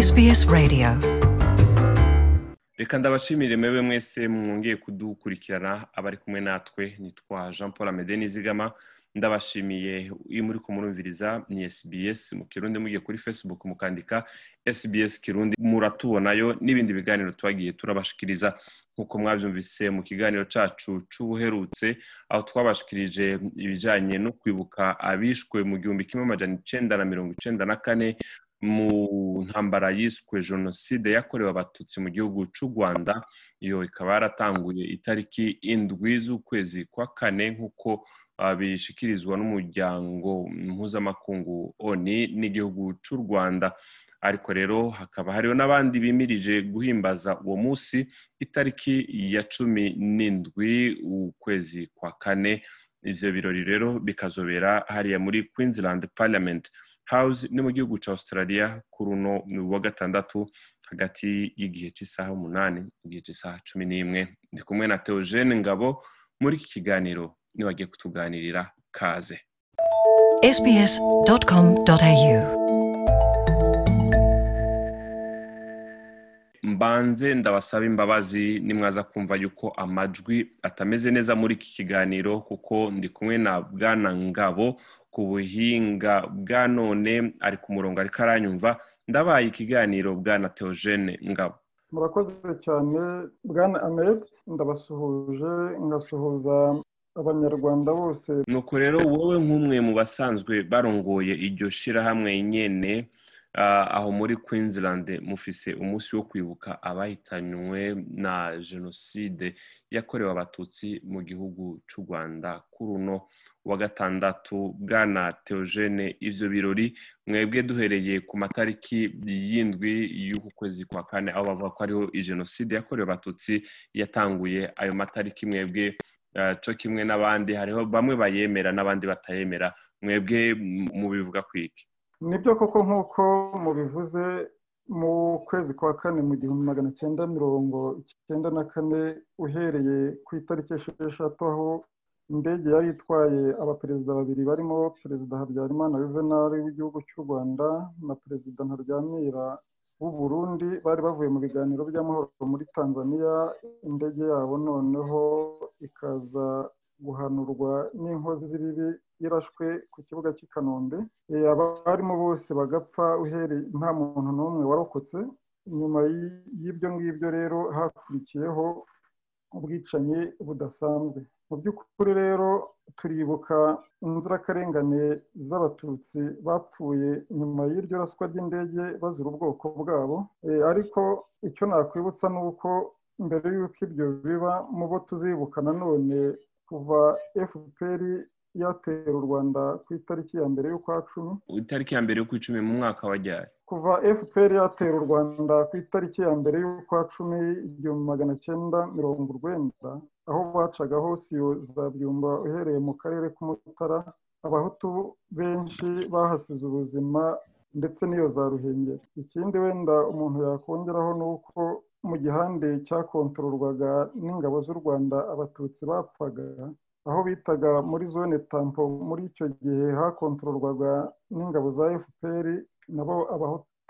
SBS Radio. Reka ndabashimire mewe mwese mwongeye kudukurikirana abari kumwe natwe nitwa jean paul amede nizigama ndabashimiye iyo muri kumurumviriza ni sbs mu kirundi mugiye kuri facebook mukandika sbs kirundi. Muratubonayo n'ibindi biganiro twagiye turabashikiriza. Nk'uko mwabyumvise mu kiganiro cyacu cy'ubuherutse aho twabashikirije ibijyanye no kwibuka abishwe mu gihumbi kimwe amajana icyenda na mirongo icyenda na kane mu ntambara yiswe jenoside yakorewe abatutsi mu gihugu cy'u rwanda iyo ikaba yaratanguye itariki indwi z'ukwezi kwa kane nk'uko bishikirizwa n'umuryango mpuzamakungu oni n'igihugu cy'u rwanda. Ariko rero hakaba hariho n'abandi bimirije guhimbaza uwo munsi itariki ya cumi n'indwi ukwezi kwa kane. Ibyo birori rero bikazobera hariya muri queensland parliament. House ni mu gihugu cya australia kuri uno wa gatandatu hagati y'igihe cy'isaha umunani igihe cy'isaha cumi n'imwe. Ndi kumwe na theogene ngabo muri iki kiganiro. Nibagiye kutuganirira kaze. Sbs.com.au mbanze ndabasaba imbabazi nimwaza kumva yuko amajwi atameze neza muri iki kiganiro kuko ndi kumwe na bwana ngabo ku buhinga bwa none ari ku murongo ariko aranyumva. Ndabaye ikiganiro bwana theogene ngabo. Murakoze cyane bwana amed ndabasuhuje ngasuhuza abanyarwanda bose. Nuko rero wowe nk'umwe mu basanzwe barongoye iryo shyirahamwe nyene aho muri queensland mufise umunsi wo kwibuka abahitanywe na jenoside yakorewe abatutsi mu gihugu cy'u rwanda kuri uno wa gatandatu. Bwana theogene ivyo birori mwebwe duhereye ku matariki y'indwi y'uku kwezi kwa kane aho bavuga ko ariho jenoside yakorewe abatutsi yatanguye ayo matariki mwebwe co kimwe n'abandi. Hariho bamwe bayemera n'abandi batayemera. Mwebwe mubivuga kwiki ni byo koko nk'uko mubivuze mu kwezi kwa kane mu gihumbi magana cyenda mirongo icyenda na kane uhereye ku itariki esheshatu aho indege yari itwaye abaperezida babiri barimo perezida habyarimana juvenal w'igihugu cy'u rwanda na perezida ntaryamira w'u burundi bari bavuye mu biganiro by'amahoro muri tanzania indege yabo noneho ikaza guhanurwa n'inkozi z'ibibi irashwe ku kibuga cy'i kanombe. Abarimo bose bagapfa uhereye nta muntu n'umwe warokotse. Nyuma y'ibyo ngibyo rero hakurikiyeho ubwicanyi budasanzwe. Mu by'ukuri rero turibuka inzirakarengane z'abatutsi bapfuye nyuma y'iryo raswa ry'indege bazira ubwoko bwabo. Ariko icyo nakwibutsa ni uko mbere y'uko ibyo biba mu bo tuzibuka nanone kuva fpr yatera u rwanda ku itariki ya mbere y'ukwa cumi. Itariki ya mbere y'ukwa icumi mu mwaka wa ryari? Kuva fpr yatera u rwanda ku itariki ya mbere y'ukwa cumi igihumbi magana cyenda mirongo urwenda aho bacagaho siyo za byumba uhereye mu karere k'umutara abahutu benshi bahasize ubuzima ndetse n'iyo za ruhengeri. Ikindi wenda umuntu yakongeraho ni uko mu gihande cyakontororwaga n'ingabo z'u rwanda abatutsi bapfaga aho bitaga muri zone tampo muri icyo gihe hakontororwaga n'ingabo za fpr nabo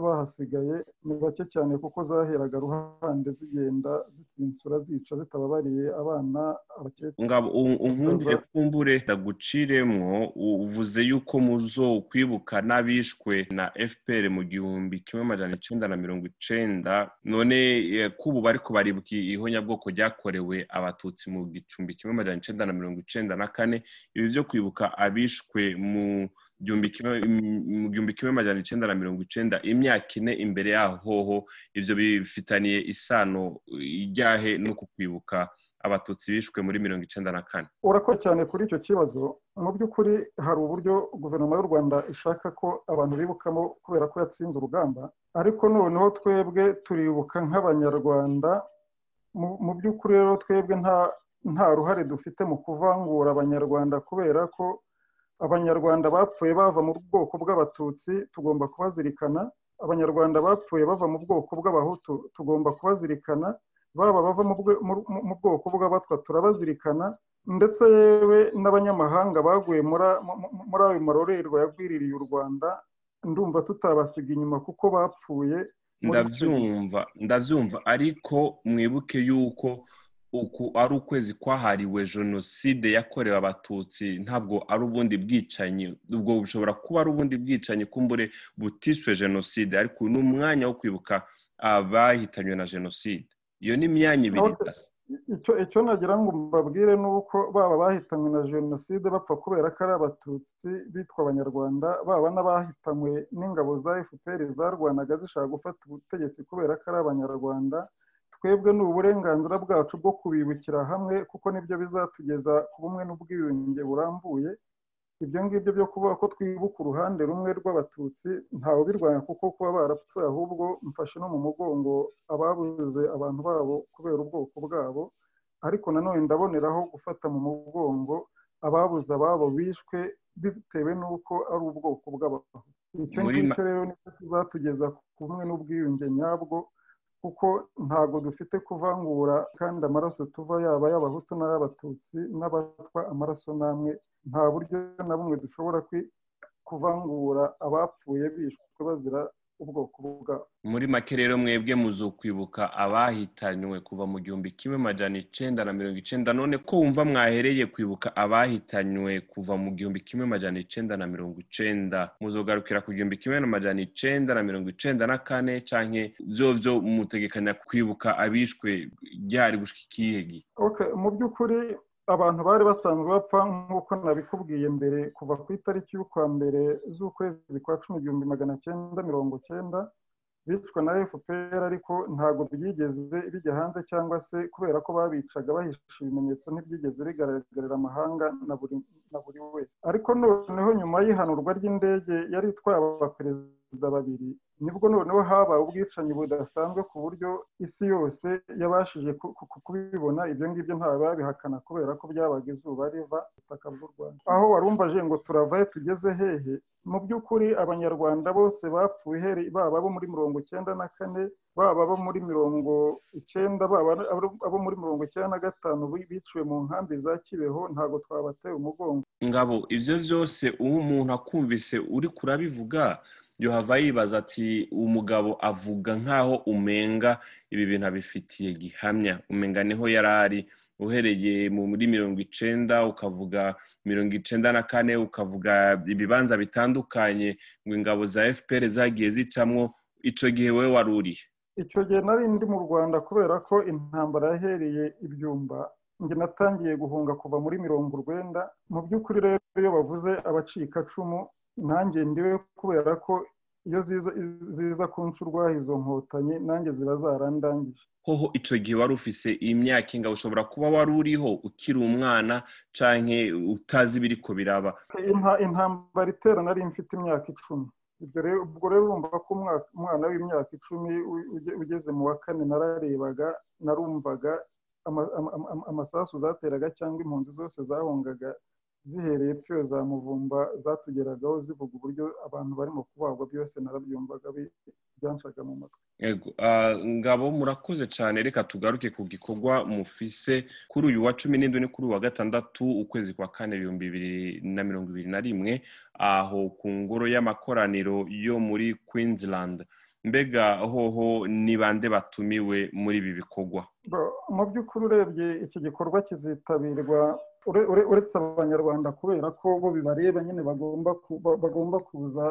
bahasigaye ni bake cyane kuko zaheraga ruhande zigenda zitsinsura zica zitababariye abana abakecuru. Ngabo unkundire kumbure ndaguciremwo uvuze yuko muzo kwibuka n'abishwe na fpr mu gihumbi kimwe amajana icenda na mirongo icenda. None kubu bariko baribuka ihonyabwoko ryakorewe abatutsi mu gicumbi kimwe amajana icenda na mirongo icenda na kane. Ibi vyo kwibuka abishwe mu mu gihumbi kimwe amajana icenda na mirongo icenda imyaka ine imbere yaho hoho ivyo bifitaniye isano ijyahe no kukwibuka abatutsi bishwe muri mirongo icenda na kane. Urakoze cyane kuri icyo kibazo. Mu by'ukuri hari uburyo guverinoma y'u rwanda ishaka ko abantu bibukamo kubera ko yatsinze urugamba ariko noneho twebwe turibuka nk'abanyarwanda mu by'ukuri rero twebwe nta ruhare dufite mu kuvangura abanyarwanda kubera ko abanyarwanda bapfuye bava mu bwoko bw'abatutsi tugomba kubazirikana. Abanyarwanda bapfuye bava mu bwoko bw'abahutu tugomba kubazirikana. Baba bava mu bwoko bw'abatwa turabazirikana. Ndetse yewe n'abanyamahanga baguye muri ayo marorerwa yagwiririye u rwanda ndumva tutabasiga inyuma kuko bapfuye ndabyumva ndabyumva. Ariko mwibuke yuko uku ari ukwezi kwahariwe jenoside yakorewe abatutsi ntabwo ari ubundi bwicanyi. Ubwo bushobora kuba ari ubundi bwicanyi kumbure butiswe jenoside ariko ni umwanya wo kwibuka abahitanywe na jenoside. Iyo ni imyanya ibiri idasa icyo nagira ngo mbabwire ni uko baba bahitanywe na jenoside bapfa kubera ko ari abatutsi bitwa abanyarwanda baba n'abahitanywe n'ingabo za fpr zarwanaga zishaka gufata ubutegetsi kubera ko ari abanyarwanda twebwe ni uburenganzira bwacu bwo kubibukira hamwe kuko ni byo bizatugeza ku bumwe n'ubwiyunge burambuye. Ibyo ngibyo byo kuvuga ko twibuka uruhande rumwe rw'abatutsi ntawe ubirwanya kuko kuba barapfuye ahubwo mfashe no mu mugongo ababuze abantu babo kubera ubwoko bwabo. Ariko nanone ndaboneraho gufata mu mugongo ababuze ababo bishwe bitewe n'uko ari ubwoko bw'abantu icyo ngicyo rero ni cyo kizatugeza ku bumwe n'ubwiyunge nyabwo kuko ntabwo dufite kuvangura kandi amaraso tuva yaba y'abahutu n'ay'abatutsi n'abatwa amaraso n'amwe nta buryo na bumwe dushobora kuvangura abapfuye bishwe bazira ubwoko bwabo muri make rero mwebwe muzo kwibuka abahitanywe kuva mu gihumbi kimwe majana icenda na mirongo icenda none ko wumva mwahereye kwibuka abahitanywe kuva mu gihumbi kimwe majana icenda na mirongo icenda. Muzogarukira ku gihumbi kimwe na majana icenda na mirongo icenda na kane canke vyovyo mutegekanya kwibuka abishwe ryari gushika ikihe gihe mu by'ukuri abantu bari basanzwe bapfa nk'uko nabikubwiye mbere kuva ku itariki y'ukwa mbere z'ukwezi kwa cumi igihumbi magana cyenda mirongo cyenda bicwa na fpr ariko ntabwo byigeze bijya hanze cyangwa se kubera ko babicaga bahisha ibimenyetso ntibyigeze bigaragarira amahanga na buri wese. Ariko noneho nyuma y'ihanurwa ry'indege yari itwaye abaperezida babiri ni bwo noneho habaye ubwicanyi budasanzwe ku buryo isi yose yabashije kubibona ibyo ngibyo ntawe babihakana kubera ko byabaga izuba riva ubutaka bw'u rwanda. Aho warumvaje ngo turavayo tugeze hehe? Mu by'ukuri abanyarwanda bose bapfuye baba abo muri mirongo icyenda na kane baba abo muri mirongo icyenda baba abo muri mirongo icyenda na gatanu biciwe mu nkambi za kibeho ntabwo twabateye umugongo. Ngabo ibyo byose uwo umuntu akumvise uri kurabivuga yohava yibaza ati umugabo avuga nk'aho umenga? Ibi bintu abifitiye gihamya. Umenga ni ho yari ari uhereye muri mirongo icenda ukavuga mirongo icenda na kane ukavuga ibibanza bitandukanye ngo ingabo za fpr zagiye zicamwo. Icyo gihe wowe wari urihe? Icyo gihe nari ndi mu rwanda kubera ko intambara yahereye ibyumba. Njye natangiye guhunga kuva muri mirongo urwenda. Mu by'ukuri rero iyo bavuze abacikacumu nanjye ndiwe kubera ko iyo ziza kuncurwaho izo nkotanyi nanjye ziba zarandangije hoho icyo gihe wari ufise imyaka ingabo ushobora kuba wari uriho ukiri umwana canke utazi ibiri ko biraba intambara itera nari mfite imyaka icumi. Ubwo rero urumva ko umwana w'imyaka icumi ugeze mu wa kane nararebaga narumvaga amasasu zateraga cyangwa impunzi zose zahungaga zihereye pfiyo za muvumba zatugeragaho zivuga uburyo abantu barimo kubagwa byose narabyumvaga byanshaga mu matwi yego. Ngabo murakoze cyane. Reka tugaruke ku gikorwa mufise kuri uyu wa cumi n'indwi ni kuri uwa gatandatu ukwezi kwa kane ibihumbi bibiri na mirongo ibiri na rimwe aho ku ngoro y'amakoraniro yo muri queensland. Mbega hoho ni bande batumiwe muri ibi bikorwa? Mu by'ukuri urebye iki gikorwa kizitabirwa uretse abanyarwanda kubera ko bo bibareba nyine bagomba kuza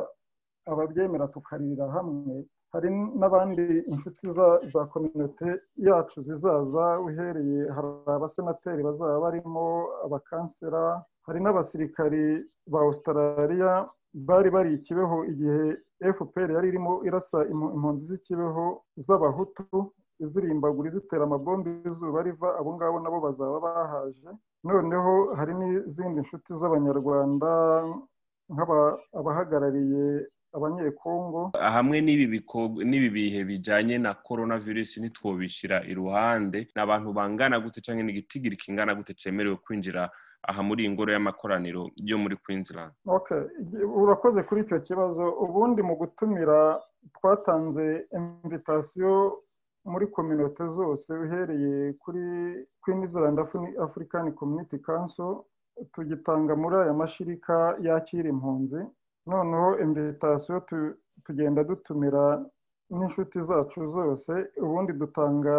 ababyemera tukaririra hamwe hari n'abandi inshuti za kominote yacu zizaza uhereye hari abasenateri bazaba barimo abakansera hari n'abasirikari ba australia bari bari ikibeho igihe fpr yari irimo irasa impunzi z'ikibeho z'abahutu. Izirimbagura izitera amabombe izuba riva abo ngabo nabo bazaba bahaje. Noneho hari n'izindi nshuti z'abanyarwanda nk'abahagarariye abanyekongo. Hamwe n'ibi bihe bijyanye na korona virusi ntitwobishyira iruhande. Ni abantu bangana gute cyangwa n'igitigiri kingana gute cyemerewe kwinjira aha muri iyi ngoro y'amakoraniro yo muri queensland? Urakoze kuri icyo kibazo. Ubundi mu gutumira twatanze invitasiyo muri kominote zose uhereye kuri queensland african community council tugitanga muri aya mashirika yakira impunzi. Noneho invitasiyo tugenda dutumira n'inshuti zacu zose ubundi dutanga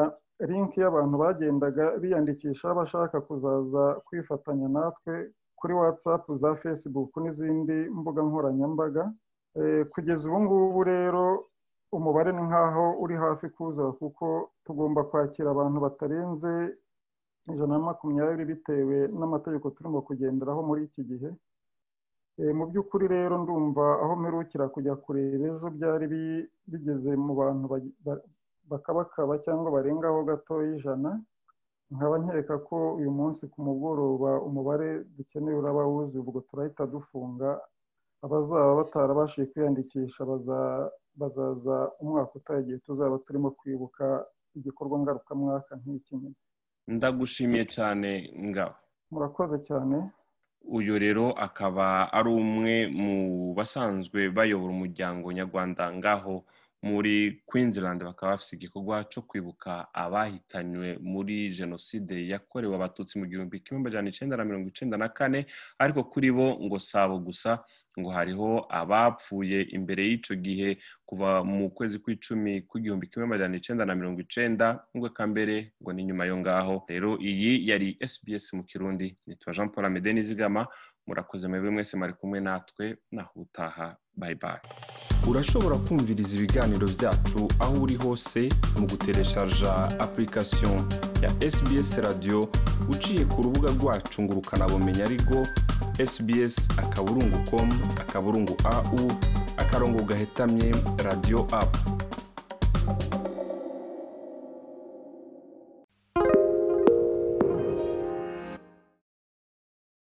linki y'abantu bagendaga biyandikisha bashaka kuzaza kwifatanya natwe kuri watsapu za facebook n'izindi mbuga nkoranyambaga. Kugeza ubu ngubu rero umubare ni nk'aho uri hafi kuzura kuko tugomba kwakira abantu batarenze ijana na makumyabiri bitewe n'amategeko turimo kugenderaho muri iki gihe. Mu by'ukuri rero ndumva aho mperukira kujya kureba ejo byari bigeze mu bantu bakabakaba cyangwa barengaho gatoya ijana nkaba nkeka ko uyu munsi ku mugoroba umubare dukeneye uraba wuzuye ubwo turahita dufunga abazaba batarabashije kwiyandikisha bazaza umwaka utaha igihe tuzaba turimo kwibuka igikorwa ngarukamwaka nk'iki ndagushimiye cyane ngabo murakoze cyane. Uyu rero akaba ari umwe mu basanzwe bayobora umuryango nyarwanda ngaho. Muri Queensland bakaba bafite igikorwa cyo kwibuka abahitanywe muri jenoside yakorewe abatutsi mu gihumbi kimwe magana icyenda na mirongo icyenda na kane ariko kuri bo ngo sabo gusa ngo hariho abapfuye imbere y'icyo gihe kuva mu kwezi kw'icumi kw'igihumbi kimwe magana icyenda na mirongo icyenda ngo mbere ngo ni nyuma yo ngaho. Rero iyi yari SBS mu kirundi. Nitwa jean paul amede nizigama murakoze mwebwe mwese mwari kumwe natwe naho utaha bayi bayi urashobora kumviriza ibiganiro byacu aho uri hose mu gutereshaja apurikasiyo ya SBS radiyo uciye ku rubuga rwacu ngo ukanabumenya ariko SBS akaburungu komu akaburungu au akarongo gahetamye radiyo apu